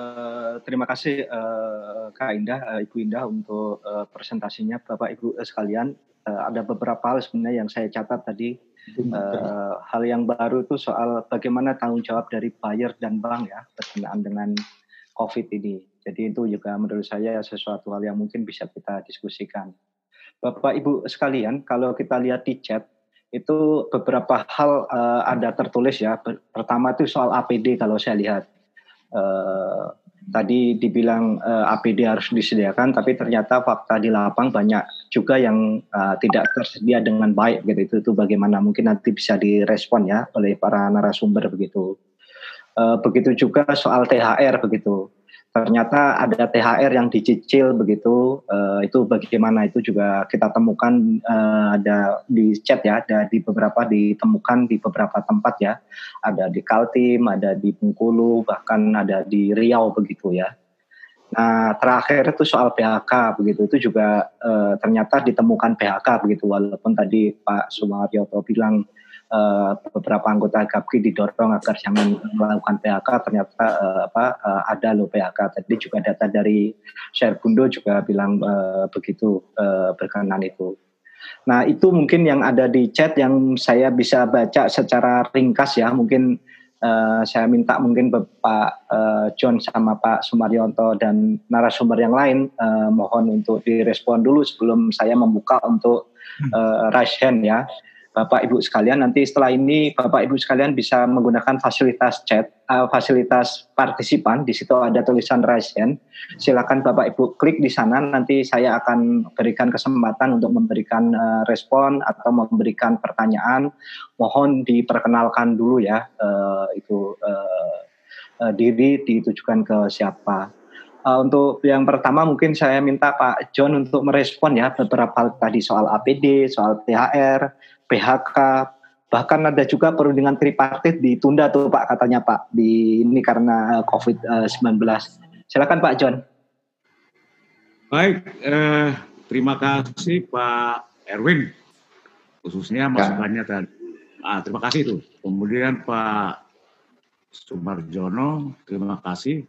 Uh, terima kasih uh, Kak Indah, uh, Ibu Indah untuk uh, presentasinya, Bapak Ibu sekalian. Uh, ada beberapa hal sebenarnya yang saya catat tadi. Uh, hal yang baru itu soal bagaimana tanggung jawab dari buyer dan bank ya berkenaan dengan COVID ini. Jadi itu juga menurut saya sesuatu hal yang mungkin bisa kita diskusikan. Bapak Ibu sekalian, kalau kita lihat di chat itu beberapa hal uh, ada tertulis ya. Pertama itu soal APD kalau saya lihat eh, tadi dibilang eh, APD harus disediakan, tapi ternyata fakta di lapang banyak juga yang uh, tidak tersedia dengan baik gitu. Itu, itu bagaimana mungkin nanti bisa direspon ya oleh para narasumber begitu. Uh, begitu juga soal THR begitu ternyata ada THR yang dicicil begitu. Uh, itu bagaimana itu juga kita temukan uh, ada di chat ya ada di beberapa ditemukan di beberapa tempat ya. Ada di Kaltim ada di Bengkulu bahkan ada di Riau begitu ya. Nah terakhir itu soal PHK begitu. Itu juga uh, ternyata ditemukan PHK begitu. Walaupun tadi Pak Sumaryoto bilang uh, beberapa anggota GAPKI didorong agar jangan melakukan PHK ternyata uh, apa uh, ada loh PHK tadi juga data dari Sherbundo juga bilang uh, begitu uh, berkenan itu. Nah itu mungkin yang ada di chat yang saya bisa baca secara ringkas ya mungkin uh, saya minta mungkin Pak uh, John sama Pak Sumaryanto dan narasumber yang lain uh, mohon untuk direspon dulu sebelum saya membuka untuk uh, raise hand ya. Bapak Ibu sekalian nanti setelah ini Bapak Ibu sekalian bisa menggunakan fasilitas chat, uh, fasilitas partisipan di situ ada tulisan raise hand. Silakan Bapak Ibu klik di sana nanti saya akan berikan kesempatan untuk memberikan uh, respon atau memberikan pertanyaan. Mohon diperkenalkan dulu ya uh, itu uh, uh, diri ditujukan ke siapa. Uh, untuk yang pertama mungkin saya minta Pak John untuk merespon ya beberapa tadi soal APD, soal THR, PHK, bahkan ada juga perundingan tripartit ditunda tuh Pak katanya Pak di ini karena COVID-19. Silakan Pak John. Baik, eh, terima kasih Pak Erwin khususnya ya. masukannya tadi. Ah, terima kasih itu. Kemudian Pak Sumarjono, terima kasih.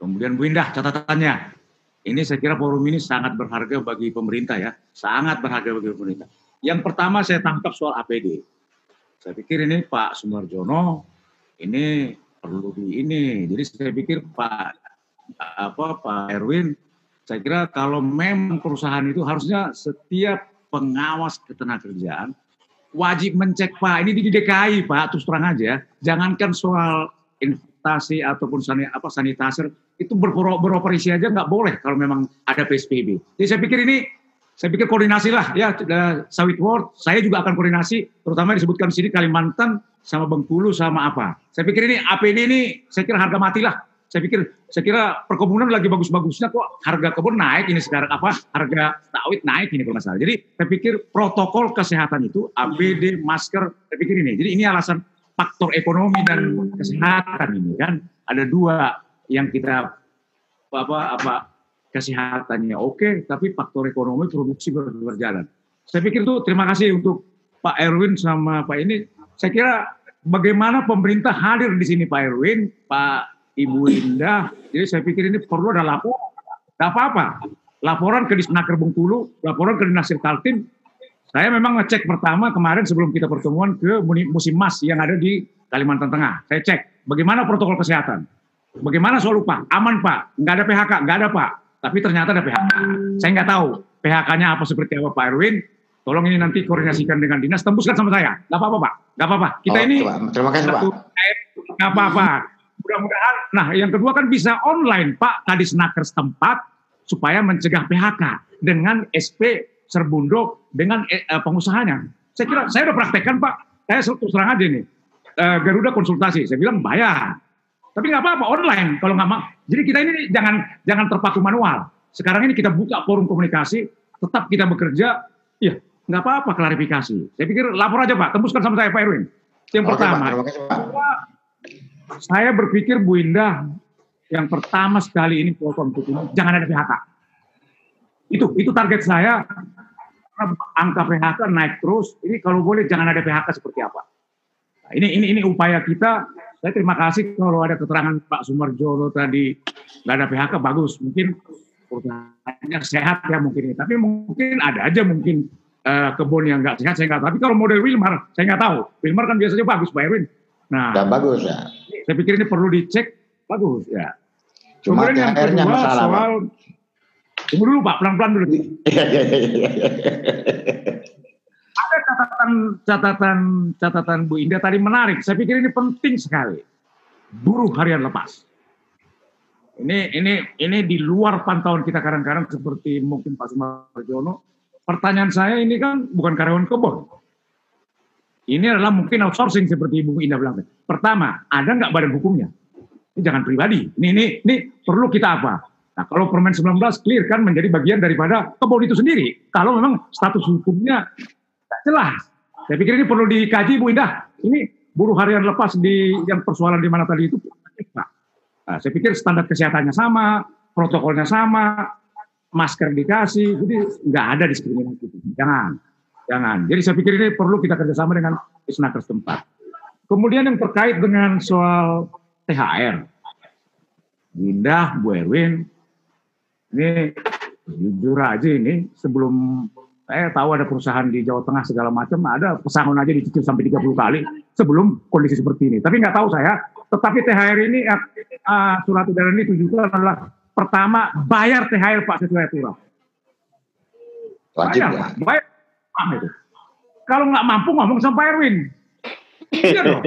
Kemudian Bu Indah catatannya. Ini saya kira forum ini sangat berharga bagi pemerintah ya, sangat berharga bagi pemerintah. Yang pertama saya tangkap soal APD. Saya pikir ini Pak Sumarjono ini perlu di ini. Jadi saya pikir Pak apa Pak Erwin, saya kira kalau memang perusahaan itu harusnya setiap pengawas ketenagakerjaan wajib mencek Pak. Ini di DKI Pak, terus terang aja. Jangankan soal investasi ataupun sanit, apa sanitizer itu beroperasi aja nggak boleh kalau memang ada PSBB. Jadi saya pikir ini saya pikir koordinasi lah ya sawit world. Saya juga akan koordinasi, terutama disebutkan di sini Kalimantan sama Bengkulu sama apa. Saya pikir ini APD ini saya kira harga mati lah. Saya pikir saya kira perkebunan lagi bagus-bagusnya kok harga kebun naik ini sekarang apa harga sawit naik ini kalau. Jadi saya pikir protokol kesehatan itu APD, masker, saya pikir ini. Jadi ini alasan faktor ekonomi dan kesehatan ini kan ada dua yang kita apa apa kesehatannya oke, tapi faktor ekonomi produksi berjalan. Saya pikir itu terima kasih untuk Pak Erwin sama Pak ini. Saya kira bagaimana pemerintah hadir di sini Pak Erwin, Pak Ibu Indah. Jadi saya pikir ini perlu ada laporan. Tidak apa-apa. Laporan ke Disnaker Bengkulu, laporan ke Dinas Kaltim. Saya memang ngecek pertama kemarin sebelum kita pertemuan ke musim mas yang ada di Kalimantan Tengah. Saya cek bagaimana protokol kesehatan. Bagaimana soal upah? Aman Pak, nggak ada PHK, nggak ada Pak tapi ternyata ada PHK. Saya nggak tahu PHK-nya apa seperti apa Pak Erwin. Tolong ini nanti koordinasikan dengan dinas, tembuskan sama saya. Nggak apa-apa Pak, nggak apa-apa. Kita oh, ini terima kasih Pak. Nggak apa-apa. Mudah-mudahan. Nah, yang kedua kan bisa online Pak tadi senaker setempat supaya mencegah PHK dengan SP Serbundo dengan eh, eh, pengusahanya. Saya kira saya udah praktekkan Pak. Saya terus terang aja nih. Eh, Garuda konsultasi, saya bilang bayar tapi nggak apa-apa online kalau nggak mau. Jadi kita ini jangan jangan terpaku manual. Sekarang ini kita buka forum komunikasi, tetap kita bekerja. Ya nggak apa-apa klarifikasi. Saya pikir lapor aja Pak, tembuskan sama saya Pak Erwin. Yang Oke, pertama, Pak, Pak. saya berpikir Bu Indah yang pertama sekali ini ini jangan ada PHK. Itu itu target saya. Angka PHK naik terus. Ini kalau boleh jangan ada PHK seperti apa. Nah, ini ini ini upaya kita Saya terima kasih kalau ada keterangan Pak Sumarjono tadi nggak ada PHK bagus. Mungkin perusahaannya sehat ya mungkin. Tapi mungkin ada aja mungkin uh, kebun yang nggak sehat saya nggak tahu. Tapi kalau model Wilmar saya nggak tahu. Wilmar kan biasanya bagus Pak Erwin. Nah, dan bagus ya. Saya pikir ini perlu dicek bagus ya. Cuma Kemudian yang kedua masalah, soal tunggu dulu Pak, pelan-pelan dulu. Ada catatan catatan catatan Bu Indah tadi menarik. Saya pikir ini penting sekali. Buruh harian lepas. Ini ini ini di luar pantauan kita kadang-kadang seperti mungkin Pak Sumarjono. Pertanyaan saya ini kan bukan karyawan kebun. Ini adalah mungkin outsourcing seperti Ibu Indah bilang. Pertama, ada nggak badan hukumnya? Ini jangan pribadi. Ini, ini, ini perlu kita apa? Nah, kalau Permen 19 clear kan menjadi bagian daripada kebun itu sendiri. Kalau memang status hukumnya tidak jelas. Saya pikir ini perlu dikaji, Bu Indah. Ini buruh harian lepas di yang persoalan di mana tadi itu. Nah, saya pikir standar kesehatannya sama, protokolnya sama, masker dikasih, jadi nggak ada diskriminasi. Jangan. Jangan. Jadi saya pikir ini perlu kita kerjasama dengan isnaker setempat. Kemudian yang terkait dengan soal THR. Indah, Bu Erwin, ini jujur aja ini sebelum saya tahu ada perusahaan di Jawa Tengah segala macam, ada pesangon aja dicicil sampai 30 kali sebelum kondisi seperti ini. Tapi nggak tahu saya, tetapi THR ini, uh, surat edaran ini tujuan adalah pertama bayar THR Pak sesuai aturan. Wajib bayar, ya. Bayar itu. Kalau nggak mampu ngomong sama Pak Erwin. Iya dong.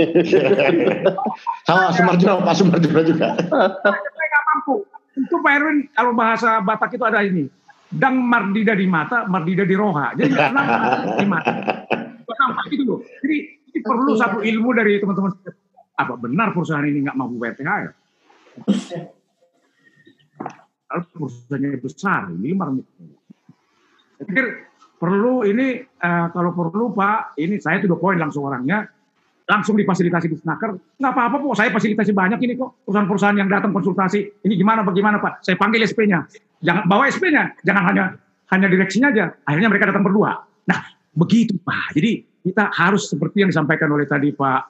sama Sumarjo, Pak Sumarjo juga. Saya nggak mampu. Itu Pak Erwin kalau bahasa Batak itu ada ini. Dang mardida di mata, mardida di roha. Jadi nampak di mata. Nampak gitu loh. Jadi ini perlu satu ilmu dari teman-teman. Apa benar perusahaan ini nggak mampu bayar THR? Kalau perusahaannya besar, ini Saya pikir perlu ini uh, kalau perlu Pak, ini saya tuh poin langsung orangnya, langsung difasilitasi di snaker, nggak apa-apa kok, saya fasilitasi banyak ini kok, perusahaan-perusahaan yang datang konsultasi, ini gimana, bagaimana Pak, saya panggil SP-nya, jangan bawa SP-nya, jangan hanya hanya direksinya aja, akhirnya mereka datang berdua. Nah, begitu Pak, jadi kita harus seperti yang disampaikan oleh tadi Pak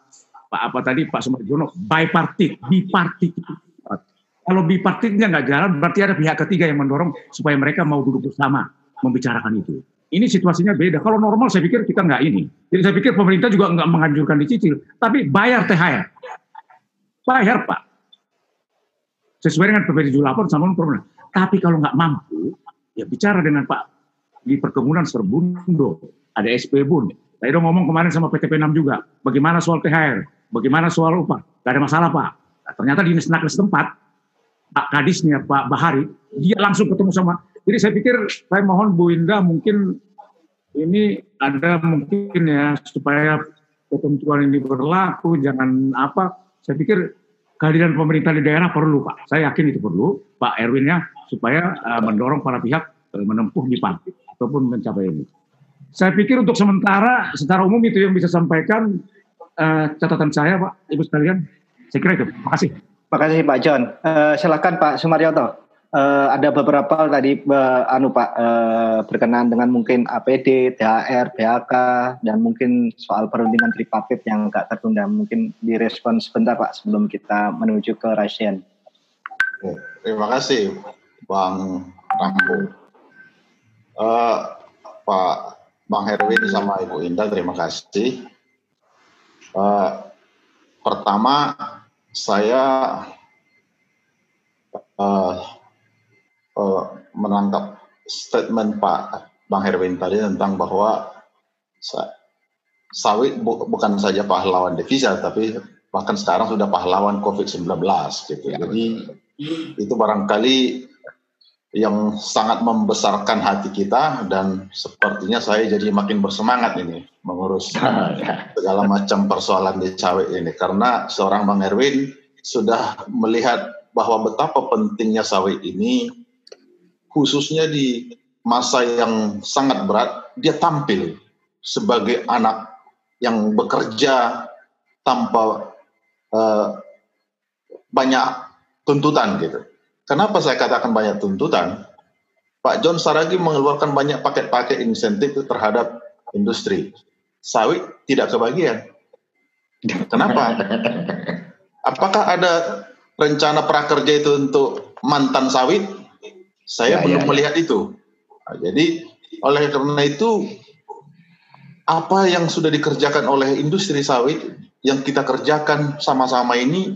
Pak apa tadi Pak Sumarjono, bipartit, bipartit. Kalau bipartitnya nggak jalan, berarti ada pihak ketiga yang mendorong supaya mereka mau duduk bersama membicarakan itu ini situasinya beda. Kalau normal saya pikir kita nggak ini. Jadi saya pikir pemerintah juga nggak menganjurkan dicicil, tapi bayar THR. Bayar Pak. Sesuai dengan PPD 78 sama problem. Tapi kalau nggak mampu, ya bicara dengan Pak di perkebunan Serbundo, ada SP Bun. Saya udah ngomong kemarin sama PTP 6 juga, bagaimana soal THR, bagaimana soal upah. Gak ada masalah Pak. Nah, ternyata di nakes tempat, Pak Kadisnya, Pak Bahari, dia langsung ketemu sama jadi saya pikir saya mohon Bu Indah mungkin ini ada mungkin ya supaya ketentuan ini berlaku jangan apa. Saya pikir kehadiran pemerintah di daerah perlu Pak. Saya yakin itu perlu Pak Erwinnya supaya uh, mendorong para pihak uh, menempuh di partai ataupun mencapai ini. Saya pikir untuk sementara secara umum itu yang bisa sampaikan uh, catatan saya Pak Ibu sekalian. Saya kira itu. Terima kasih. Terima kasih Pak John. Uh, silakan Pak Sumaryoto uh, ada beberapa tadi uh, anu Pak uh, berkenaan dengan mungkin APD, THR, BHK dan mungkin soal perundingan tripartit yang agak tertunda. Mungkin direspon sebentar Pak sebelum kita menuju ke Rasien. Terima kasih Bang Rambo. Uh, Pak Bang Herwin sama Ibu Indah terima kasih. Uh, pertama saya uh, uh, menangkap statement Pak Bang Herwin tadi tentang bahwa sawit bu, bukan saja pahlawan devisa tapi bahkan sekarang sudah pahlawan COVID-19 gitu. Ya, Jadi itu barangkali yang sangat membesarkan hati kita dan sepertinya saya jadi makin bersemangat ini mengurus segala macam persoalan di sawit ini. Karena seorang Bang Erwin sudah melihat bahwa betapa pentingnya sawit ini khususnya di masa yang sangat berat, dia tampil sebagai anak yang bekerja tanpa uh, banyak tuntutan gitu. Kenapa saya katakan banyak tuntutan? Pak John Saragi mengeluarkan banyak paket-paket insentif terhadap industri. Sawit tidak kebagian. Kenapa? apakah ada rencana prakerja itu untuk mantan sawit? Saya ya, belum ya, ya. melihat ya. itu. Nah, jadi oleh karena itu apa yang sudah dikerjakan oleh industri sawit yang kita kerjakan sama-sama ini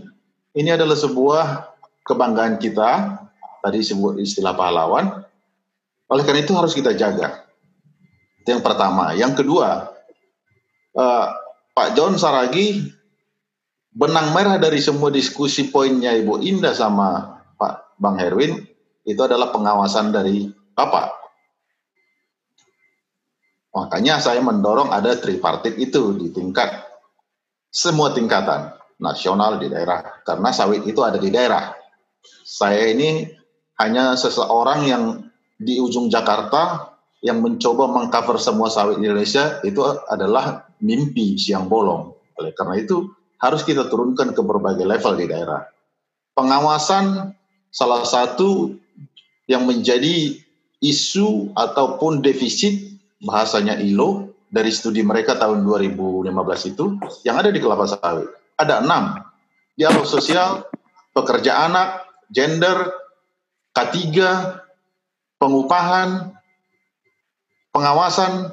ini adalah sebuah kebanggaan kita tadi sebut istilah pahlawan oleh karena itu harus kita jaga itu yang pertama yang kedua uh, Pak John Saragi benang merah dari semua diskusi poinnya Ibu Indah sama Pak Bang Herwin itu adalah pengawasan dari Bapak Makanya saya mendorong ada tripartit itu di tingkat semua tingkatan nasional di daerah karena sawit itu ada di daerah. Saya ini hanya seseorang yang di ujung Jakarta yang mencoba mengcover semua sawit di Indonesia itu adalah mimpi siang bolong. Oleh karena itu harus kita turunkan ke berbagai level di daerah. Pengawasan salah satu yang menjadi isu ataupun defisit bahasanya ILO dari studi mereka tahun 2015 itu yang ada di kelapa sawit. Ada enam. Dialog sosial, pekerja anak, gender, K3, pengupahan, pengawasan.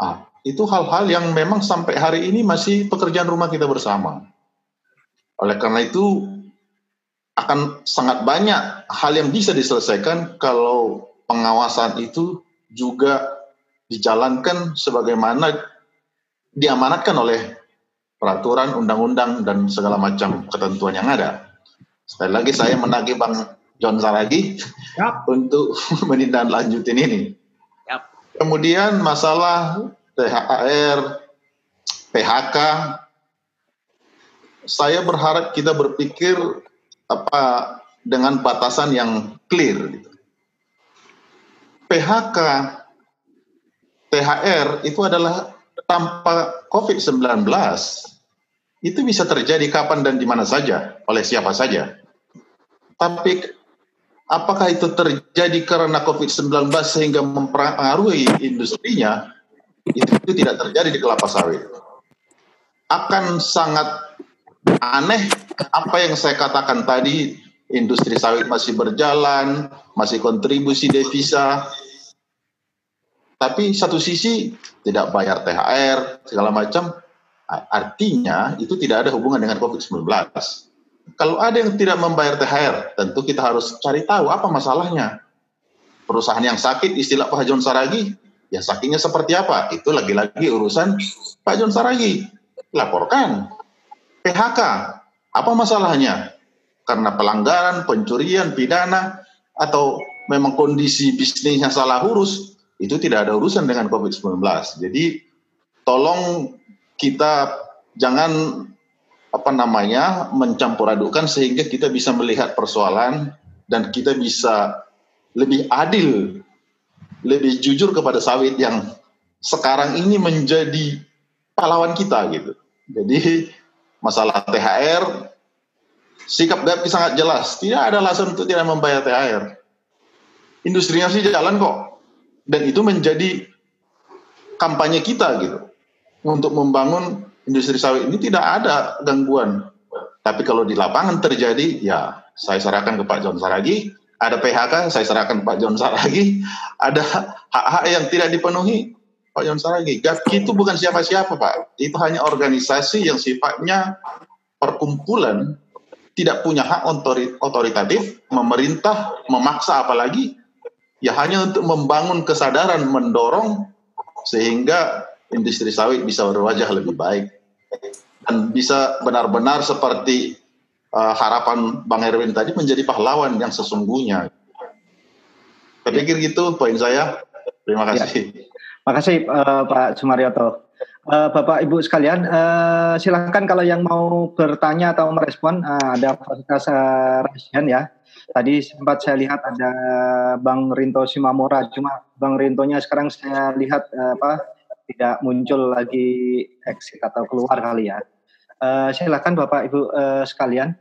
Ah, itu hal-hal yang memang sampai hari ini masih pekerjaan rumah kita bersama. Oleh karena itu akan sangat banyak hal yang bisa diselesaikan kalau pengawasan itu juga dijalankan sebagaimana diamanatkan oleh peraturan, undang-undang, dan segala macam ketentuan yang ada. Sekali lagi saya menagih Bang John Saragi yep. untuk menindaklanjutin ini. Yep. Kemudian masalah THR, PHK, saya berharap kita berpikir apa dengan batasan yang clear. Gitu. PHK THR itu adalah tanpa COVID-19 itu bisa terjadi kapan dan di mana saja oleh siapa saja. Tapi apakah itu terjadi karena COVID-19 sehingga mempengaruhi industrinya? Itu, itu tidak terjadi di kelapa sawit. Akan sangat aneh apa yang saya katakan tadi, industri sawit masih berjalan, masih kontribusi devisa, tapi satu sisi tidak bayar THR segala macam, artinya itu tidak ada hubungan dengan COVID-19. Kalau ada yang tidak membayar THR, tentu kita harus cari tahu apa masalahnya. Perusahaan yang sakit, istilah Pak John Saragi, ya sakitnya seperti apa? Itu lagi-lagi urusan Pak John Saragi. Laporkan. PHK, apa masalahnya? Karena pelanggaran, pencurian, pidana, atau memang kondisi bisnisnya salah urus, itu tidak ada urusan dengan COVID-19. Jadi tolong kita jangan apa namanya mencampur adukkan sehingga kita bisa melihat persoalan dan kita bisa lebih adil, lebih jujur kepada sawit yang sekarang ini menjadi pahlawan kita gitu. Jadi masalah THR sikap GAPI sangat jelas, tidak ada alasan untuk tidak membayar THR. Industrinya sih jalan kok, dan itu menjadi kampanye kita gitu untuk membangun industri sawit ini tidak ada gangguan. Tapi kalau di lapangan terjadi, ya saya serahkan ke Pak John Saragi. Ada PHK, saya serahkan ke Pak John Saragi. Ada hak-hak yang tidak dipenuhi, Pak John Saragi. GAPKI itu bukan siapa-siapa, Pak. Itu hanya organisasi yang sifatnya perkumpulan, tidak punya hak otoritatif, memerintah, memaksa apalagi, ya hanya untuk membangun kesadaran, mendorong sehingga industri sawit bisa berwajah lebih baik dan bisa benar-benar seperti uh, harapan Bang Erwin tadi menjadi pahlawan yang sesungguhnya. Saya pikir gitu poin saya. Terima ya. kasih. Ya. Terima kasih uh, Pak Sumaryoto. Uh, Bapak Ibu sekalian, uh, silahkan kalau yang mau bertanya atau merespon uh, ada fasilitas uh, ya Tadi sempat saya lihat ada Bang Rinto Simamora, cuma Bang Rintonya sekarang saya lihat uh, apa tidak muncul lagi exit atau keluar kali ya. Uh, silakan Bapak Ibu uh, sekalian,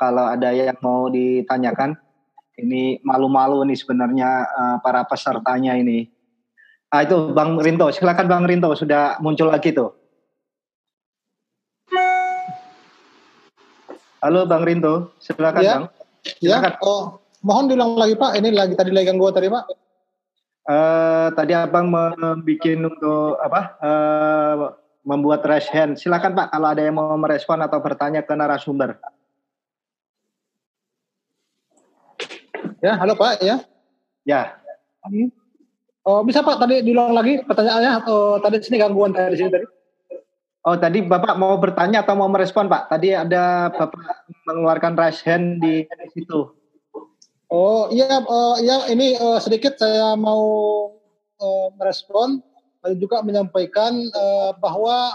kalau ada yang mau ditanyakan, ini malu-malu nih sebenarnya para pesertanya ini. Ah itu Bang Rinto, silakan Bang Rinto sudah muncul lagi tuh. Halo Bang Rinto, silakan ya. Bang. Ya, oh, mohon diulang lagi Pak. Ini lagi tadi lagi gangguan tadi Pak. Uh, tadi abang membuat untuk apa? Uh, membuat raise hand. Silakan Pak kalau ada yang mau merespon atau bertanya ke narasumber. Ya, halo Pak ya. Ya. Oh, bisa Pak tadi diulang lagi pertanyaannya atau tadi sini gangguan tadi sini tadi. Oh, tadi Bapak mau bertanya atau mau merespon, Pak? Tadi ada Bapak mengeluarkan raise hand di situ. Oh, iya uh, ya ini uh, sedikit saya mau uh, merespon dan juga menyampaikan uh, bahwa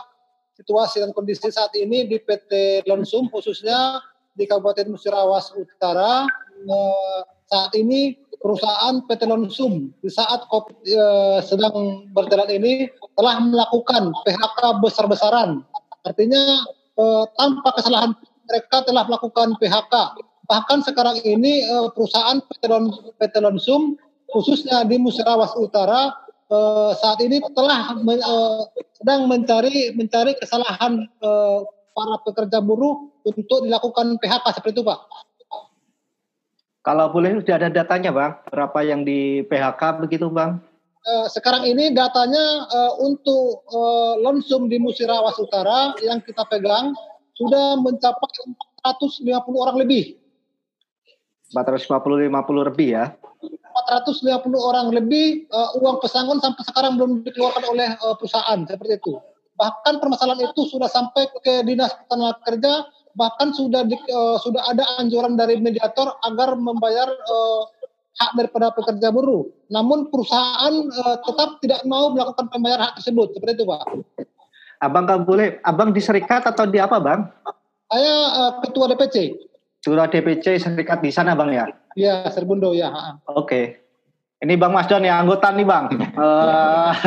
situasi dan kondisi saat ini di PT Lonsum khususnya di Kabupaten Musirawas Utara uh, saat ini perusahaan PT Lonsum di saat COVID uh, sedang berjalan ini telah melakukan PHK besar-besaran. Artinya uh, tanpa kesalahan mereka telah melakukan PHK bahkan sekarang ini uh, perusahaan PT, Lon, PT Lonsum khususnya di Musirawas Utara uh, saat ini telah men, uh, sedang mencari mencari kesalahan uh, para pekerja buruh untuk dilakukan PHK seperti itu Pak. Kalau boleh sudah ada datanya Bang, berapa yang di PHK begitu Bang? Uh, sekarang ini datanya uh, untuk uh, Lonsum di Musirawas Utara yang kita pegang sudah mencapai 450 orang lebih 450 50 lebih ya. 450 orang lebih uh, uang pesangon sampai sekarang belum dikeluarkan oleh uh, perusahaan seperti itu. Bahkan permasalahan itu sudah sampai ke dinas tenaga kerja, bahkan sudah di, uh, sudah ada anjuran dari mediator agar membayar uh, hak daripada pekerja buruh. Namun perusahaan uh, tetap tidak mau melakukan pembayaran hak tersebut seperti itu, Pak. Abang kalau boleh, abang di serikat atau di apa, Bang? Saya uh, ketua DPC. Surah DPC serikat di sana bang ya? Iya, Serbundo ya. Oke. Okay. Ini Bang Mas Don ya, anggota nih Bang. uh,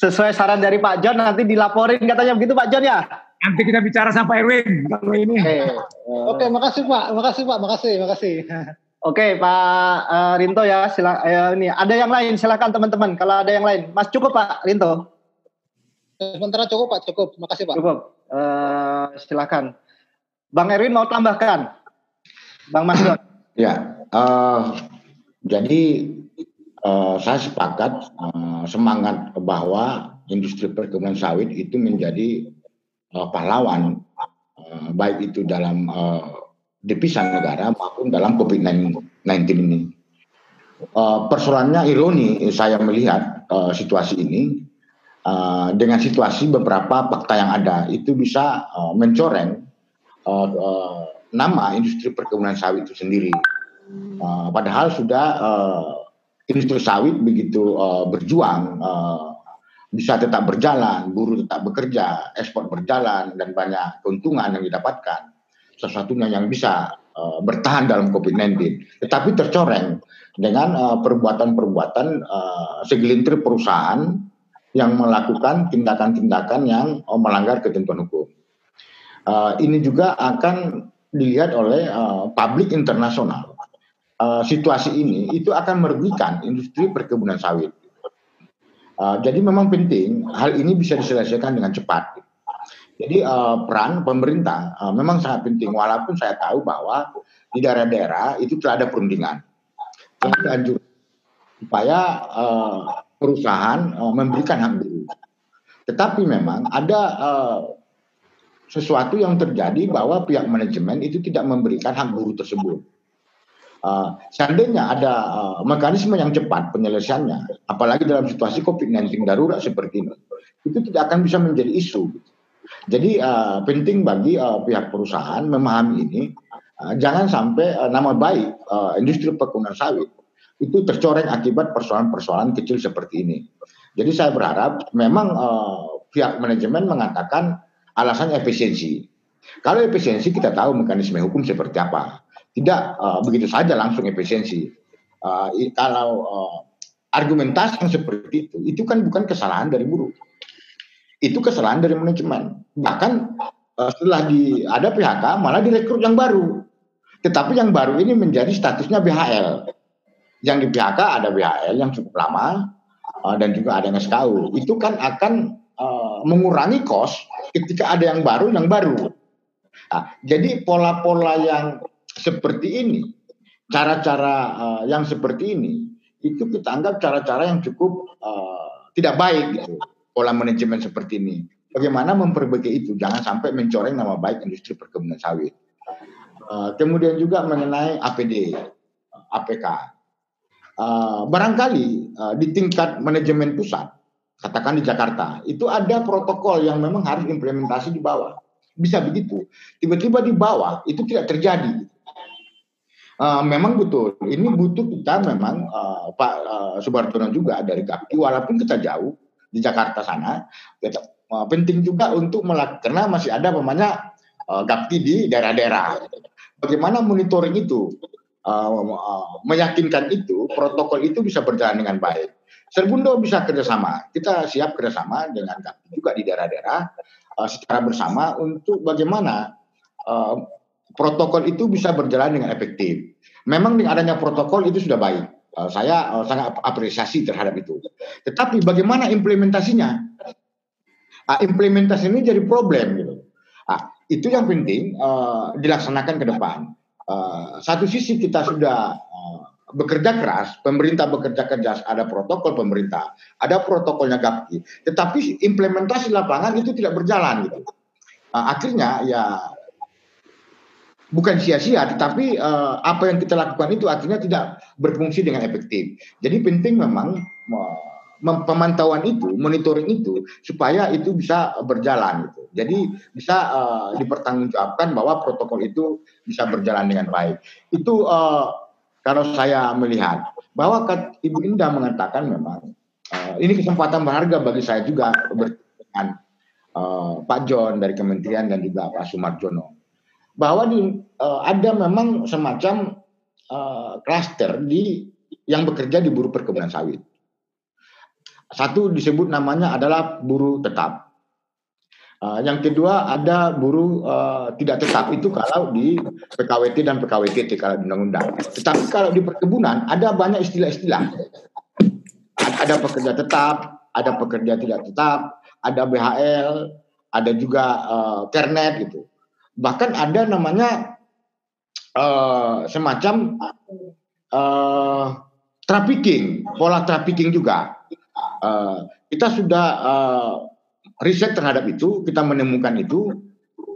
sesuai saran dari Pak John nanti dilaporin katanya begitu Pak John ya? Nanti kita bicara sama Erwin kalau ini. Oke, okay. uh, okay, makasih Pak, makasih Pak, makasih, makasih. Oke okay, Pak uh, Rinto ya, sila, uh, ini ada yang lain silakan teman-teman kalau ada yang lain. Mas cukup Pak Rinto. Sementara cukup Pak, cukup. Makasih Pak. Cukup. Uh, silakan. Bang Erwin mau tambahkan? Bang Mas Ya, uh, jadi uh, saya sepakat uh, semangat bahwa industri perkebunan sawit itu menjadi uh, pahlawan, uh, baik itu dalam uh, negara maupun dalam COVID-19 ini. Uh, persoalannya ironi saya melihat uh, situasi ini uh, dengan situasi beberapa fakta yang ada itu bisa uh, mencoreng uh, uh, nama industri perkebunan sawit itu sendiri. Uh, padahal sudah uh, industri sawit begitu uh, berjuang uh, bisa tetap berjalan, buruh tetap bekerja, ekspor berjalan dan banyak keuntungan yang didapatkan. Sesuatunya yang bisa uh, bertahan dalam COVID-19, tetapi tercoreng dengan perbuatan-perbuatan uh, segelintir perusahaan yang melakukan tindakan-tindakan yang oh, melanggar ketentuan hukum. Uh, ini juga akan dilihat oleh uh, publik internasional. Uh, situasi ini itu akan merugikan industri perkebunan sawit. Uh, jadi memang penting hal ini bisa diselesaikan dengan cepat. Jadi uh, peran pemerintah uh, memang sangat penting. Walaupun saya tahu bahwa di daerah-daerah itu telah ada perundingan, telah dianjurkan supaya uh, perusahaan uh, memberikan hak buruh. Tetapi memang ada uh, sesuatu yang terjadi bahwa pihak manajemen itu tidak memberikan hak buruh tersebut. Uh, seandainya ada uh, mekanisme yang cepat penyelesaiannya, apalagi dalam situasi COVID-19 darurat seperti ini, itu tidak akan bisa menjadi isu. Jadi uh, penting bagi uh, pihak perusahaan memahami ini, uh, jangan sampai uh, nama baik uh, industri perkebunan sawit itu tercoreng akibat persoalan-persoalan kecil seperti ini. Jadi saya berharap memang uh, pihak manajemen mengatakan alasan efisiensi. Kalau efisiensi kita tahu mekanisme hukum seperti apa. Tidak uh, begitu saja langsung efisiensi. Uh, kalau uh, argumentasi yang seperti itu, itu kan bukan kesalahan dari buruh. Itu kesalahan dari manajemen. Bahkan uh, setelah di, ada PHK malah direkrut yang baru. Tetapi yang baru ini menjadi statusnya BHL yang di PHK ada BHL yang cukup lama uh, dan juga ada yang SKU. Itu kan akan uh, mengurangi kos ketika ada yang baru yang baru. Nah, jadi pola-pola yang seperti ini, cara-cara uh, yang seperti ini, itu kita anggap cara-cara yang cukup uh, tidak baik gitu. Pola manajemen seperti ini. Bagaimana memperbaiki itu? Jangan sampai mencoreng nama baik industri perkebunan sawit. Uh, kemudian juga mengenai APD, APK. Uh, barangkali uh, di tingkat manajemen pusat, katakan di Jakarta, itu ada protokol yang memang harus implementasi di bawah. Bisa begitu. Tiba-tiba di bawah itu tidak terjadi. Uh, memang betul. Ini butuh kita memang uh, Pak uh, Subartono juga dari KPI, walaupun kita jauh di Jakarta sana, kita, uh, penting juga untuk melakukan karena masih ada namanya uh, GAPTI di daerah-daerah. Bagaimana monitoring itu? Uh, uh, meyakinkan itu protokol itu bisa berjalan dengan baik. Serbundo bisa kerjasama. Kita siap kerjasama dengan GAPTI juga di daerah-daerah uh, secara bersama untuk bagaimana protokol itu bisa berjalan dengan efektif. Memang dengan adanya protokol itu sudah baik. Uh, saya uh, sangat apresiasi terhadap itu. Tetapi bagaimana implementasinya? Uh, implementasi ini jadi problem gitu. Uh, itu yang penting uh, dilaksanakan ke depan. Satu sisi kita sudah bekerja keras, pemerintah bekerja keras, ada protokol pemerintah, ada protokolnya GAPI, tetapi implementasi lapangan itu tidak berjalan gitu. Uh, akhirnya ya bukan sia-sia, tetapi uh, apa yang kita lakukan itu akhirnya tidak berfungsi dengan efektif. Jadi penting memang uh, pemantauan itu, monitoring itu supaya itu bisa berjalan gitu. Jadi bisa uh, dipertanggungjawabkan bahwa protokol itu bisa berjalan dengan baik. Itu uh, kalau saya melihat bahwa Ibu Indah mengatakan memang uh, ini kesempatan berharga bagi saya juga dengan uh, Pak John dari Kementerian dan juga Pak Sumarjono bahwa di, uh, ada memang semacam klaster uh, di yang bekerja di buruh perkebunan sawit. Satu disebut namanya adalah buruh tetap. Uh, yang kedua ada buruh uh, tidak tetap itu kalau di PKWT dan PKWT kalau di undang-undang. Tetapi kalau di perkebunan ada banyak istilah-istilah. Ada pekerja tetap, ada pekerja tidak tetap, ada BHL, ada juga uh, Kernet gitu bahkan ada namanya uh, semacam uh, trafficking, pola trafficking juga. Uh, kita sudah uh, riset terhadap itu, kita menemukan itu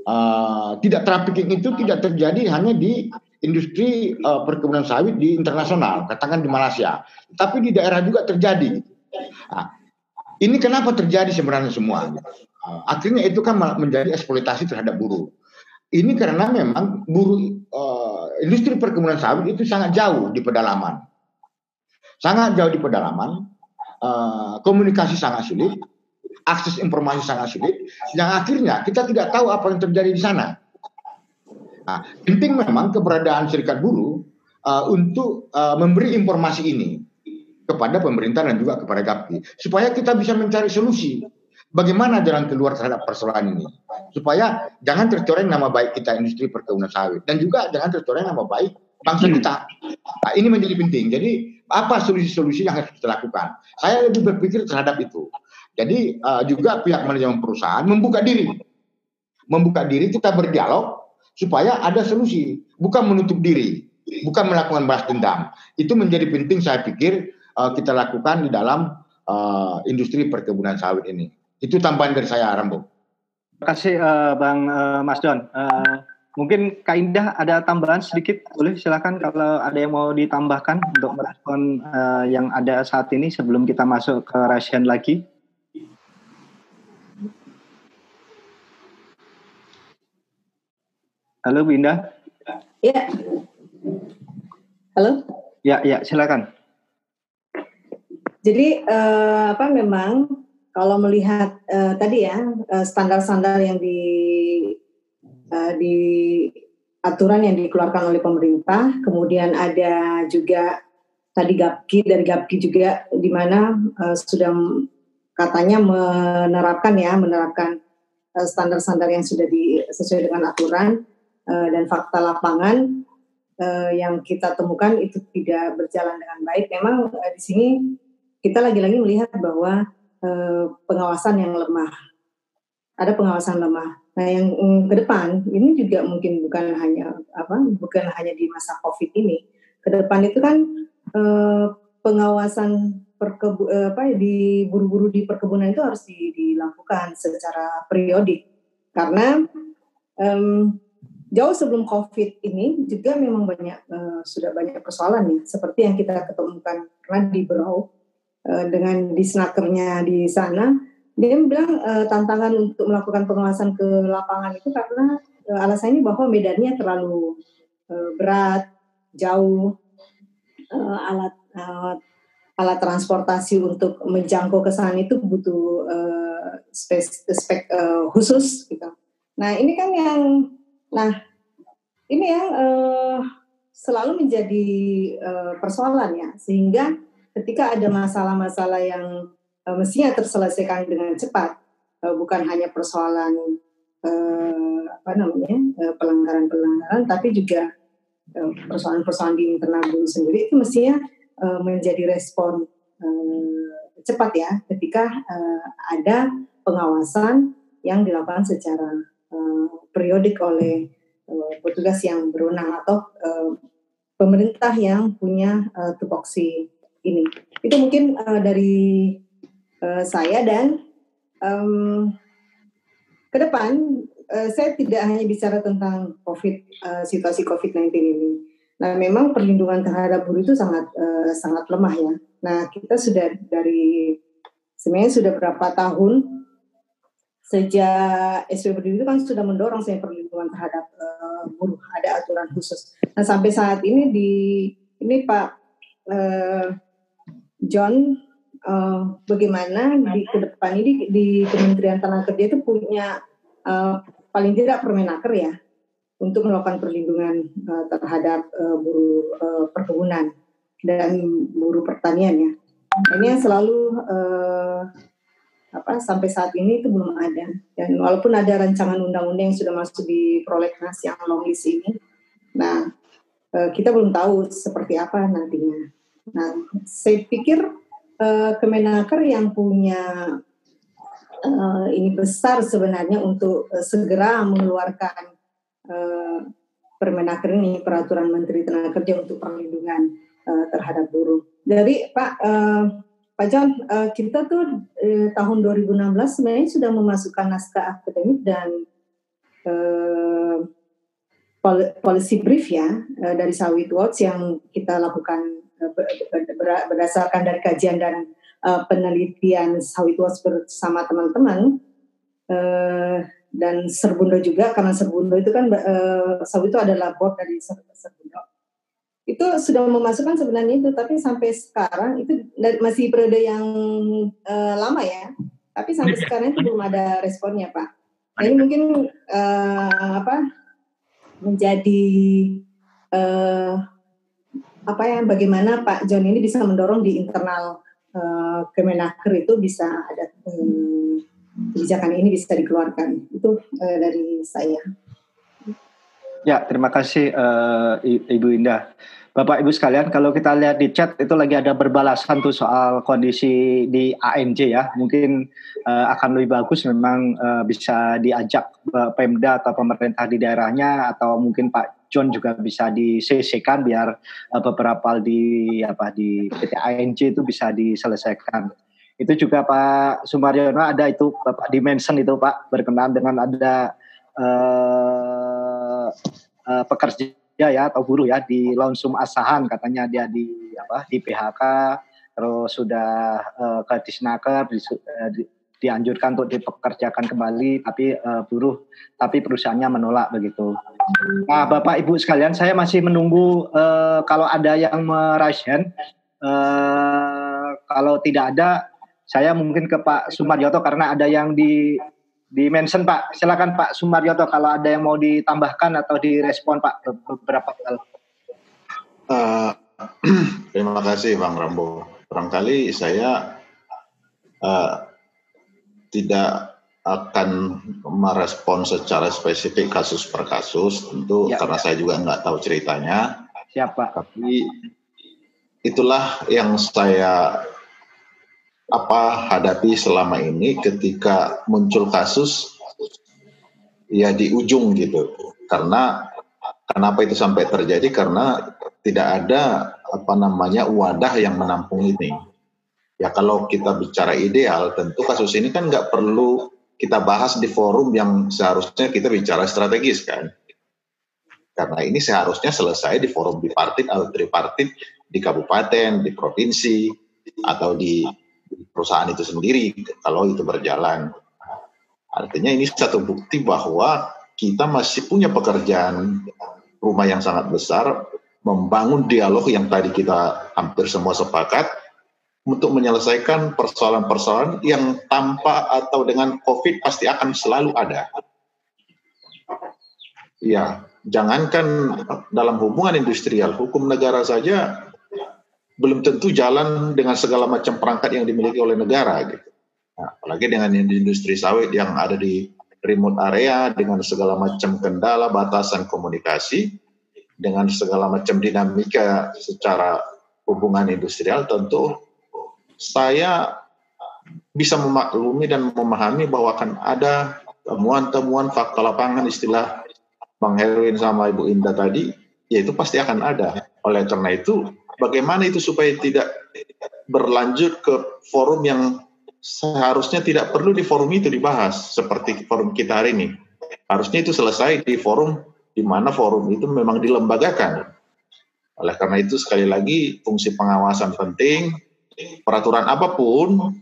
uh, tidak trafficking itu tidak terjadi hanya di industri uh, perkebunan sawit di internasional, katakan di Malaysia, tapi di daerah juga terjadi. Nah, ini kenapa terjadi sebenarnya semua? Uh, akhirnya itu kan menjadi eksploitasi terhadap buruh. Ini karena memang buruh uh, industri perkebunan sawit itu sangat jauh di pedalaman, sangat jauh di pedalaman, uh, komunikasi sangat sulit, akses informasi sangat sulit, yang akhirnya kita tidak tahu apa yang terjadi di sana. Nah, penting memang keberadaan serikat buruh uh, untuk uh, memberi informasi ini kepada pemerintah dan juga kepada GAPI supaya kita bisa mencari solusi Bagaimana jalan keluar terhadap persoalan ini? Supaya jangan tercoreng nama baik kita industri perkebunan sawit dan juga jangan tercoreng nama baik bangsa hmm. kita. Nah, ini menjadi penting. Jadi apa solusi-solusi yang harus kita lakukan? Saya lebih berpikir terhadap itu. Jadi uh, juga pihak manajemen perusahaan membuka diri, membuka diri kita berdialog supaya ada solusi, bukan menutup diri, bukan melakukan balas dendam. Itu menjadi penting saya pikir uh, kita lakukan di dalam uh, industri perkebunan sawit ini. Itu tambahan dari saya, Rambo. Terima kasih uh, Bang uh, Mas Don. Uh, mungkin Kak Indah ada tambahan sedikit, boleh silakan kalau ada yang mau ditambahkan untuk merespon uh, yang ada saat ini sebelum kita masuk ke Rasian lagi. Halo Bu Indah. Ya. Halo. Ya, ya, silakan. Jadi uh, apa memang kalau melihat uh, tadi ya standar standar-standar yang di uh, di aturan yang dikeluarkan oleh pemerintah, kemudian ada juga tadi GAPKI dari GAPKI juga di mana uh, sudah katanya menerapkan ya menerapkan standar-standar yang sudah di, sesuai dengan aturan uh, dan fakta lapangan uh, yang kita temukan itu tidak berjalan dengan baik. Memang uh, di sini kita lagi-lagi melihat bahwa uh, pengawasan yang lemah. Ada pengawasan lemah. Nah, yang um, ke depan ini juga mungkin bukan hanya apa, bukan hanya di masa COVID ini. Ke depan itu kan uh, pengawasan perkebu, uh, apa di buru-buru di perkebunan itu harus di, dilakukan secara periodik karena um, jauh sebelum COVID ini juga memang banyak uh, sudah banyak persoalan ya seperti yang kita ketemukan karena di Berau uh, dengan disnakernya di sana dia bilang uh, tantangan untuk melakukan pengawasan ke lapangan itu karena uh, alasannya bahwa medannya terlalu uh, berat jauh uh, alat uh, alat transportasi untuk menjangkau ke sana itu butuh uh, spek, spek uh, khusus gitu. Nah ini kan yang Nah, ini yang uh, selalu menjadi uh, persoalan ya, sehingga ketika ada masalah-masalah yang uh, mestinya terselesaikan dengan cepat, uh, bukan hanya persoalan uh, apa namanya pelanggaran-pelanggaran, tapi juga persoalan-persoalan di internal dulu sendiri itu mestinya uh, menjadi respon uh, cepat ya, ketika uh, ada pengawasan yang dilakukan secara uh, periodik oleh uh, petugas yang berwenang atau uh, pemerintah yang punya uh, tupoksi ini. Itu mungkin uh, dari uh, saya dan um, ke depan uh, saya tidak hanya bicara tentang COVID uh, situasi COVID-19 ini. Nah, memang perlindungan terhadap buruh itu sangat uh, sangat lemah ya. Nah, kita sudah dari sebenarnya sudah berapa tahun sejak SPBD itu kan sudah mendorong saya perlindungan terhadap uh, buruh ada aturan khusus. Nah sampai saat ini di ini Pak uh, John uh, bagaimana di ke depan ini di Kementerian Tenaga Kerja itu punya uh, paling tidak permenaker ya untuk melakukan perlindungan uh, terhadap uh, buruh uh, perkebunan dan buruh pertanian ya. Ini yang selalu uh, apa sampai saat ini itu belum ada dan walaupun ada rancangan undang-undang yang sudah masuk di prolegnas yang long list ini nah kita belum tahu seperti apa nantinya nah saya pikir eh, Kemenaker yang punya eh, ini besar sebenarnya untuk segera mengeluarkan Permenaker ini peraturan Menteri Tenaga Kerja untuk perlindungan terhadap buruh. Dari Pak Pak John, uh, kita tuh uh, tahun 2016 sebenarnya sudah memasukkan naskah akademik dan uh, policy brief ya uh, dari Sawit Watch yang kita lakukan uh, berdasarkan dari kajian dan uh, penelitian Sawit Watch bersama teman-teman uh, dan Serbundo juga karena Serbundo itu kan uh, Sawit itu adalah board dari Serbundo. Itu sudah memasukkan sebenarnya itu tapi sampai sekarang itu masih periode yang uh, lama ya. Tapi sampai ya. sekarang itu belum ada responnya pak. Ini mungkin uh, apa menjadi uh, apa ya bagaimana Pak John ini bisa mendorong di internal uh, Kemenaker itu bisa ada um, kebijakan ini bisa dikeluarkan itu uh, dari saya. Ya terima kasih uh, Ibu Indah. Bapak Ibu sekalian, kalau kita lihat di chat itu lagi ada berbalasan tuh soal kondisi di ANJ ya. Mungkin uh, akan lebih bagus memang uh, bisa diajak uh, Pemda atau pemerintah di daerahnya atau mungkin Pak John juga bisa di CC kan biar uh, beberapa di apa di PT ANJ itu bisa diselesaikan. Itu juga Pak Sumaryono ada itu Bapak dimension itu Pak berkenan dengan ada uh, uh, pekerja ya atau buruh ya di Lonsum Asahan katanya dia di apa di PHK terus sudah uh, ke Disnaker di, uh, di, dianjurkan untuk dipekerjakan kembali tapi uh, buruh tapi perusahaannya menolak begitu. Nah, Bapak Ibu sekalian, saya masih menunggu uh, kalau ada yang meraisen uh, kalau tidak ada saya mungkin ke Pak Sumaryoto karena ada yang di di mention Pak. Silakan Pak Sumaryoto kalau ada yang mau ditambahkan atau direspon Pak beberapa hal. Uh, terima kasih Bang Rambo. Barangkali saya uh, tidak akan merespon secara spesifik kasus per kasus, tentu ya, karena ya. saya juga nggak tahu ceritanya. Siapa? Tapi itulah yang saya apa hadapi selama ini ketika muncul kasus ya di ujung gitu. Karena kenapa itu sampai terjadi? Karena tidak ada apa namanya wadah yang menampung ini. Ya kalau kita bicara ideal, tentu kasus ini kan nggak perlu kita bahas di forum yang seharusnya kita bicara strategis kan. Karena ini seharusnya selesai di forum bipartit atau tripartit di kabupaten, di provinsi, atau di perusahaan itu sendiri kalau itu berjalan. Artinya ini satu bukti bahwa kita masih punya pekerjaan rumah yang sangat besar membangun dialog yang tadi kita hampir semua sepakat untuk menyelesaikan persoalan-persoalan yang tanpa atau dengan COVID pasti akan selalu ada. Ya, jangankan dalam hubungan industrial, hukum negara saja belum tentu jalan dengan segala macam perangkat yang dimiliki oleh negara gitu. Nah, apalagi dengan industri sawit yang ada di remote area dengan segala macam kendala batasan komunikasi dengan segala macam dinamika secara hubungan industrial tentu saya bisa memaklumi dan memahami bahwa akan ada temuan-temuan fakta lapangan istilah Bang Herwin sama Ibu Indah tadi, ya itu pasti akan ada. Oleh karena itu, bagaimana itu supaya tidak berlanjut ke forum yang seharusnya tidak perlu di forum itu dibahas seperti forum kita hari ini. Harusnya itu selesai di forum di mana forum itu memang dilembagakan. Oleh karena itu sekali lagi fungsi pengawasan penting, peraturan apa pun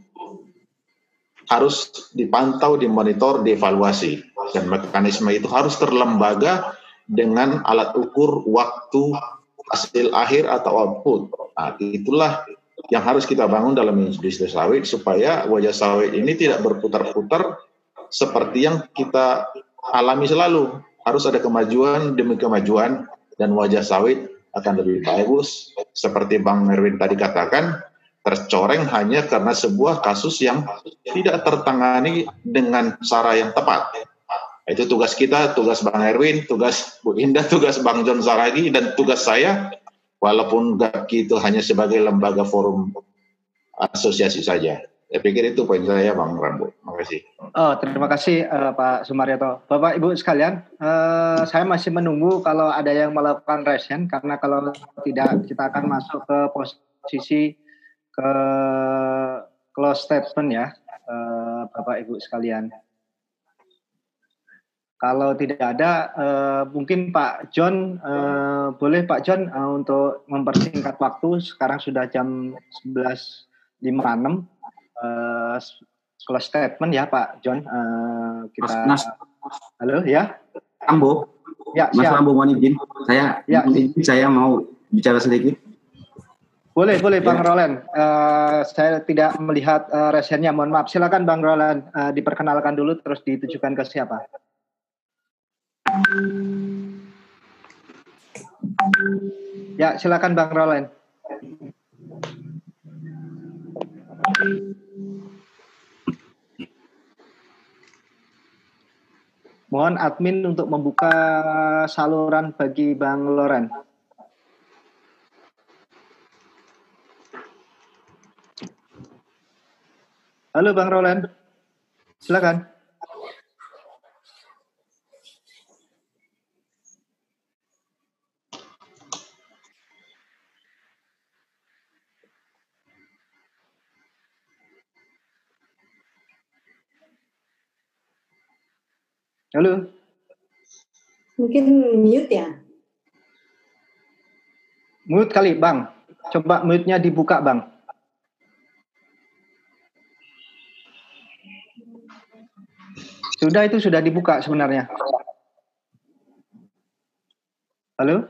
harus dipantau, dimonitor, dievaluasi dan mekanisme itu harus terlembaga dengan alat ukur waktu hasil akhir atau output. Nah, itulah yang harus kita bangun dalam industri sawit supaya wajah sawit ini tidak berputar-putar seperti yang kita alami selalu. Harus ada kemajuan demi kemajuan dan wajah sawit akan lebih bagus. Seperti Bang Merwin tadi katakan, tercoreng hanya karena sebuah kasus yang tidak tertangani dengan cara yang tepat. Itu tugas kita, tugas Bang Erwin, tugas Bu Indah, tugas Bang John Saragi, dan tugas saya, walaupun GAPKI itu hanya sebagai lembaga forum asosiasi saja. Saya pikir itu poin saya, Bang Rambo. Terima kasih. Oh, terima kasih uh, Pak Sumaryoto. Bapak Ibu sekalian, uh, saya masih menunggu kalau ada yang melakukan resen, karena kalau tidak kita akan masuk ke posisi ke close statement ya, uh, Bapak Ibu sekalian. Kalau tidak ada, uh, mungkin Pak John, uh, boleh Pak John untuk mempersingkat waktu. Sekarang sudah jam 11.56. Uh, close statement ya Pak John. Kita, Mas, halo ya. Ambo. Ya, Mas siap. Ambo mohon izin. Saya, Ya. izin saya mau bicara sedikit. Boleh, boleh Bang Ya. Roland. Uh, saya tidak melihat uh, resennya. Mohon maaf. Silakan Bang Roland uh, diperkenalkan dulu terus ditujukan ke siapa. Ya, silakan Bang Roland. Mohon admin untuk membuka saluran bagi Bang Loren. Halo Bang Roland. Silakan. Halo. Mungkin mute ya. Mute kali, Bang. Coba mute-nya dibuka, Bang. Sudah itu sudah dibuka sebenarnya. Halo?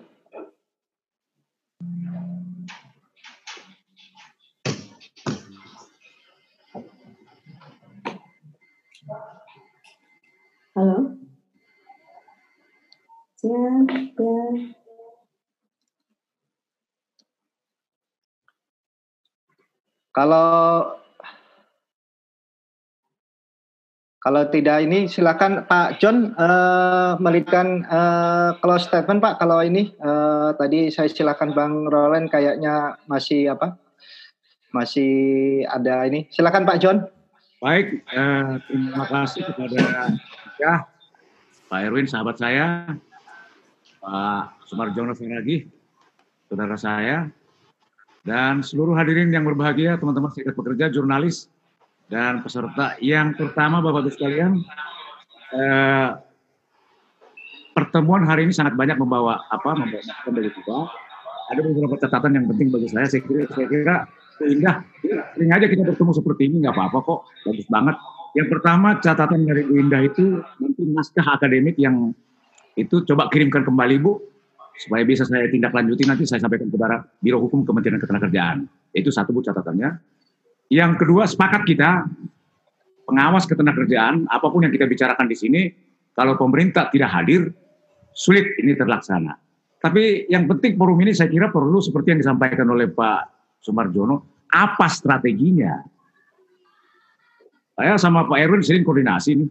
Halo. Siap, ya. Kalau kalau tidak ini silakan Pak John eh, melihatkan eh, close statement Pak. Kalau ini eh, tadi saya silakan Bang Roland kayaknya masih apa? masih ada ini. Silakan Pak John. Baik, eh, terima kasih kepada ya Pak Erwin, sahabat saya, Pak Sumarjono lagi, saudara saya, dan seluruh hadirin yang berbahagia, teman-teman serikat pekerja, jurnalis, dan peserta. Yang pertama, Bapak Ibu sekalian, eh, pertemuan hari ini sangat banyak membawa apa, membawa bagi kita. Ada beberapa catatan yang penting bagi saya. Saya kira, saya kira indah. Sering aja kita bertemu seperti ini, nggak apa-apa kok, bagus banget. Yang pertama catatan dari Bu Indah itu nanti naskah akademik yang itu coba kirimkan kembali Bu supaya bisa saya tindak lanjuti nanti saya sampaikan kepada Biro Hukum Kementerian Ketenagakerjaan. Itu satu Bu catatannya. Yang kedua sepakat kita pengawas ketenagakerjaan apa pun yang kita bicarakan di sini kalau pemerintah tidak hadir sulit ini terlaksana. Tapi yang penting forum ini saya kira perlu seperti yang disampaikan oleh Pak Sumarjono apa strateginya saya sama Pak Erwin sering koordinasi nih.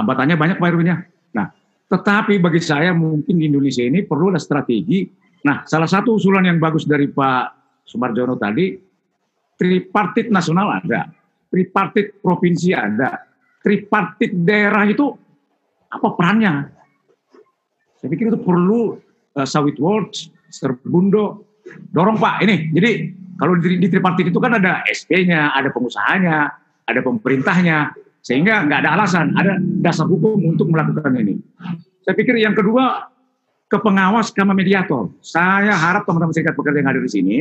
Hambatannya banyak Pak Erwin ya. Nah, tetapi bagi saya mungkin di Indonesia ini perlu ada strategi. Nah, salah satu usulan yang bagus dari Pak Sumarjono tadi, tripartit nasional ada, tripartit provinsi ada, tripartit daerah itu apa perannya? Saya pikir itu perlu uh, Sawit Works, Serbundo, dorong Pak ini. Jadi kalau di, di tripartit itu kan ada SP-nya, ada pengusahanya, ada pemerintahnya, sehingga nggak ada alasan, ada dasar hukum untuk melakukan ini. Saya pikir yang kedua, ke pengawas sama mediator. Saya harap teman-teman serikat pekerja yang ada di sini,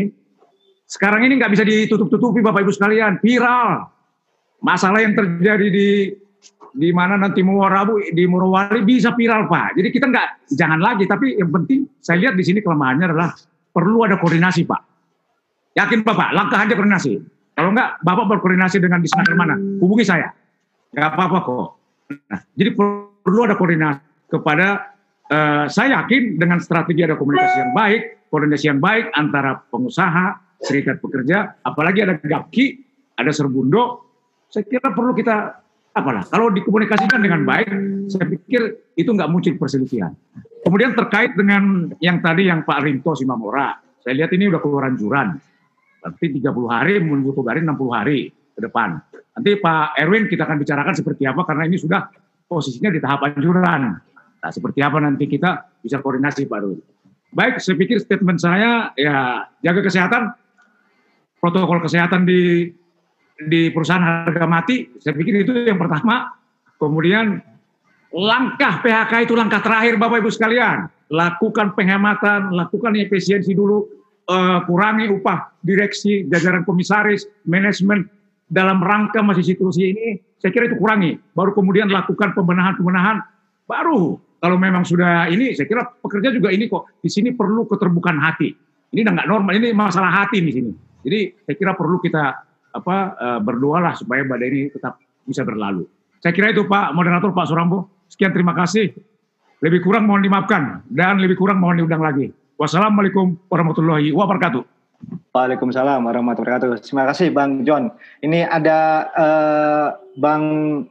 sekarang ini nggak bisa ditutup-tutupi Bapak Ibu sekalian, viral. Masalah yang terjadi di di mana nanti Muarabu di Morowali bisa viral Pak. Jadi kita nggak jangan lagi, tapi yang penting saya lihat di sini kelemahannya adalah perlu ada koordinasi Pak. Yakin Bapak, langkah aja koordinasi. Kalau enggak, Bapak berkoordinasi dengan di sana mana, hubungi saya. Enggak apa-apa kok. Nah, jadi perlu ada koordinasi kepada, uh, saya yakin dengan strategi ada komunikasi yang baik, koordinasi yang baik antara pengusaha, serikat pekerja, apalagi ada GAPKI, ada Serbundo, saya kira perlu kita apalah kalau dikomunikasikan dengan baik saya pikir itu nggak muncul perselisihan kemudian terkait dengan yang tadi yang Pak Rinto Simamora saya lihat ini udah keluaran juran Berarti 30 hari menunggu hari 60 hari ke depan. Nanti Pak Erwin kita akan bicarakan seperti apa karena ini sudah posisinya di tahap anjuran. Nah, seperti apa nanti kita bisa koordinasi Pak Erwin. Baik, saya pikir statement saya ya jaga kesehatan, protokol kesehatan di di perusahaan harga mati, saya pikir itu yang pertama. Kemudian langkah PHK itu langkah terakhir Bapak Ibu sekalian. Lakukan penghematan, lakukan efisiensi dulu, uh, kurangi upah direksi, jajaran komisaris, manajemen dalam rangka masih situasi ini, saya kira itu kurangi. Baru kemudian lakukan pembenahan-pembenahan, baru kalau memang sudah ini, saya kira pekerja juga ini kok di sini perlu keterbukaan hati. Ini udah nggak normal, ini masalah hati di sini. Jadi saya kira perlu kita apa uh, berdoa lah supaya badai ini tetap bisa berlalu. Saya kira itu Pak Moderator Pak Surambo. Sekian terima kasih. Lebih kurang mohon dimaafkan dan lebih kurang mohon diundang lagi. Wassalamualaikum warahmatullahi wabarakatuh. Waalaikumsalam warahmatullahi wabarakatuh. Terima kasih Bang John. Ini ada uh, Bang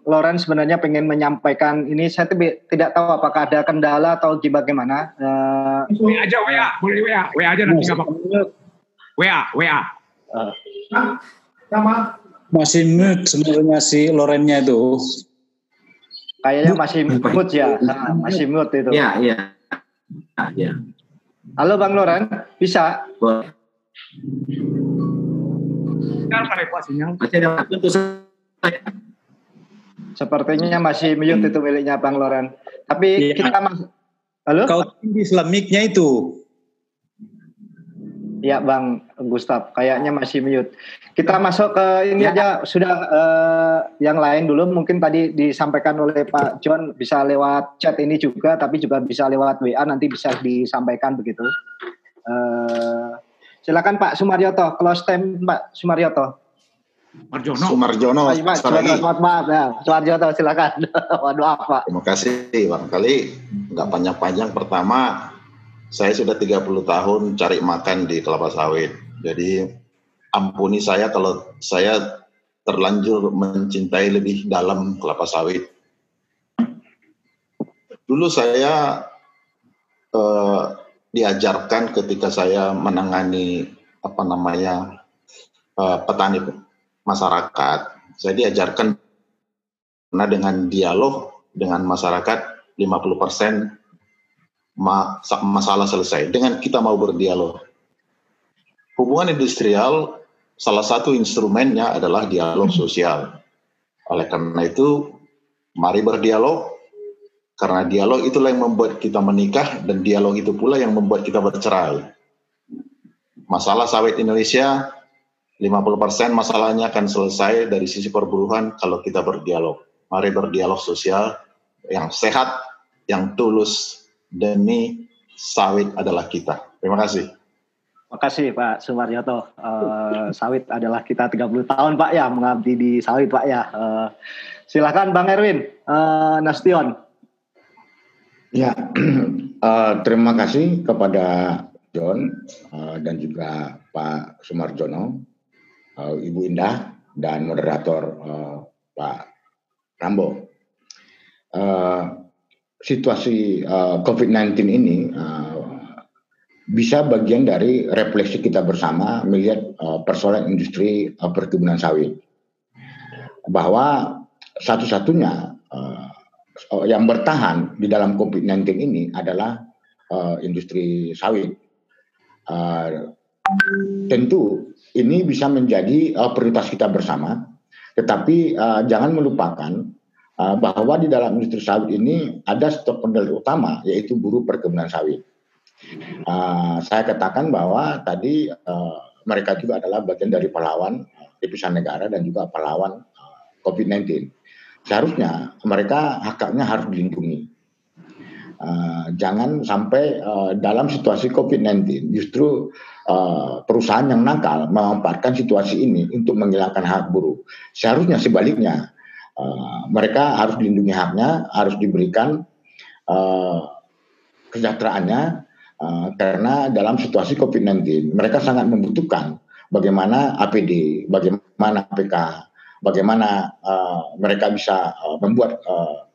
Loren sebenarnya pengen menyampaikan ini saya tidak tahu apakah ada kendala atau bagaimana. Uh, WA aja WA, boleh WA, WA aja nanti nggak apa-apa. WA, WA. Uh. Sama. Masih mute sebenarnya si Lorennya itu. Kayaknya masih mute ya, nah, masih mute itu. Iya, iya. Iya. Halo Bang Loren, bisa? Sepertinya masih mute itu miliknya Bang Loren. Tapi ya. kita mas Halo? Kau tinggi Islamiknya itu. Ya Bang Gustaf, kayaknya masih mute. Kita masuk ke ini ya. aja sudah uh, yang lain dulu mungkin tadi disampaikan oleh Pak John bisa lewat chat ini juga tapi juga bisa lewat WA nanti bisa disampaikan begitu. Uh, silakan Pak Sumaryoto, close time Pak Sumaryoto. Marjono. Sumarjono. Pak, Sumarjono, maaf ya. Sumarjono silakan. Waduh apa? Terima kasih Bang Kali. Nggak panjang-panjang. Pertama, saya sudah 30 tahun cari makan di kelapa sawit. Jadi ampuni saya kalau saya terlanjur mencintai lebih dalam kelapa sawit. Dulu saya eh, diajarkan ketika saya menangani apa namanya uh, petani masyarakat, saya diajarkan karena dengan dialog dengan masyarakat 50% masalah selesai dengan kita mau berdialog. Hubungan industrial salah satu instrumennya adalah dialog sosial. Oleh karena itu, mari berdialog karena dialog itulah yang membuat kita menikah dan dialog itu pula yang membuat kita bercerai. Masalah sawit Indonesia 50% masalahnya akan selesai dari sisi perburuhan kalau kita berdialog. Mari berdialog sosial yang sehat, yang tulus demi sawit adalah kita. Terima kasih. Terima kasih Pak Sumaryoto. Uh, sawit adalah kita 30 tahun Pak ya mengabdi di sawit Pak ya. Uh, silakan Bang Erwin uh, Nastion. Ya, uh, terima kasih kepada John uh, dan juga Pak Sumarjono, uh, Ibu Indah dan moderator uh, Pak Rambo. Uh, situasi uh, COVID-19 ini uh, bisa bagian dari refleksi kita bersama melihat uh, persoalan industri uh, perkebunan sawit. Bahwa satu-satunya uh, yang bertahan di dalam COVID-19 ini adalah uh, industri sawit. Uh, tentu ini bisa menjadi uh, prioritas kita bersama, tetapi uh, jangan melupakan uh, bahwa di dalam industri sawit ini ada stakeholder utama yaitu buruh perkebunan sawit. Uh, saya katakan bahwa tadi uh, mereka juga adalah bagian dari pahlawan lapisan negara dan juga pahlawan uh, COVID-19. Seharusnya mereka haknya harus dilindungi. Uh, jangan sampai uh, dalam situasi COVID-19 justru uh, perusahaan yang nakal memanfaatkan situasi ini untuk menghilangkan hak buruh. Seharusnya sebaliknya Uh, mereka harus dilindungi haknya, harus diberikan uh, kesejahteraannya uh, karena dalam situasi COVID-19 mereka sangat membutuhkan bagaimana APD, bagaimana APK, bagaimana uh, mereka bisa uh, membuat uh,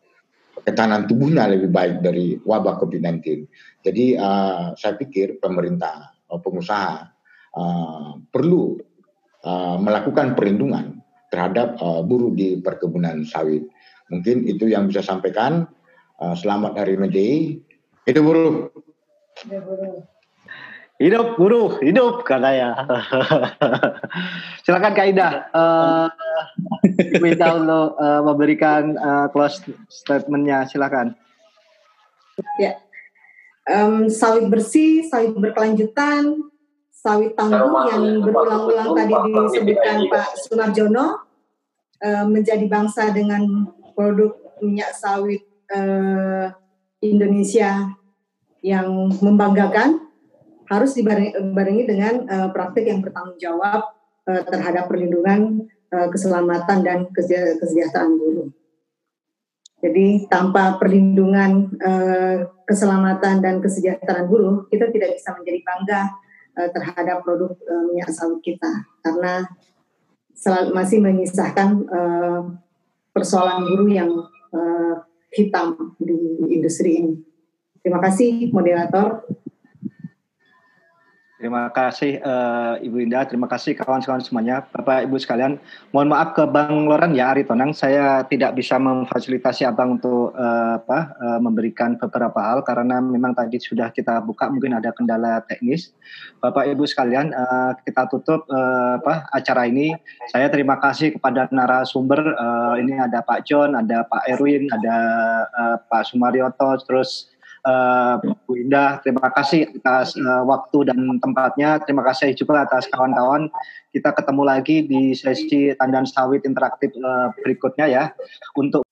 ketahanan tubuhnya lebih baik dari wabah COVID-19. Jadi uh, saya pikir pemerintah, pengusaha uh, perlu uh, melakukan perlindungan terhadap uh, buruh di perkebunan sawit. Mungkin itu yang bisa sampaikan. Uh, selamat Hari Medi. Itu buruh. Hidup buruh, hidup katanya. Silakan Kak Ida. Uh, minta untuk uh, memberikan uh, close statementnya. Silakan. Ya, um, sawit bersih, sawit berkelanjutan, sawit tangguh yang berulang-ulang tadi disebutkan Pak Sunarjono uh, menjadi bangsa dengan produk minyak sawit uh, Indonesia yang membanggakan harus dibarengi dengan uh, praktik yang bertanggung jawab uh, terhadap perlindungan uh, keselamatan dan kesejahteraan buruh. Jadi tanpa perlindungan uh, keselamatan dan kesejahteraan buruh, kita tidak bisa menjadi bangga uh, terhadap produk uh, minyak sawit kita karena masih menyisakan uh, persoalan buruh yang uh, hitam di industri ini. Terima kasih moderator. Terima kasih uh, Ibu Indah, terima kasih kawan-kawan semuanya, Bapak Ibu sekalian. Mohon maaf ke Bang Loren ya Ari Tonang, saya tidak bisa memfasilitasi Abang untuk uh, apa uh, memberikan beberapa hal karena memang tadi sudah kita buka mungkin ada kendala teknis. Bapak Ibu sekalian, uh, kita tutup uh, apa acara ini. Saya terima kasih kepada narasumber uh, ini ada Pak John, ada Pak Erwin, ada uh, Pak Sumaryoto, terus uh, Bu Indah. Terima kasih atas uh, waktu dan tempatnya. Terima kasih juga atas kawan-kawan. Kita ketemu lagi di sesi tandan sawit interaktif uh, berikutnya ya. Untuk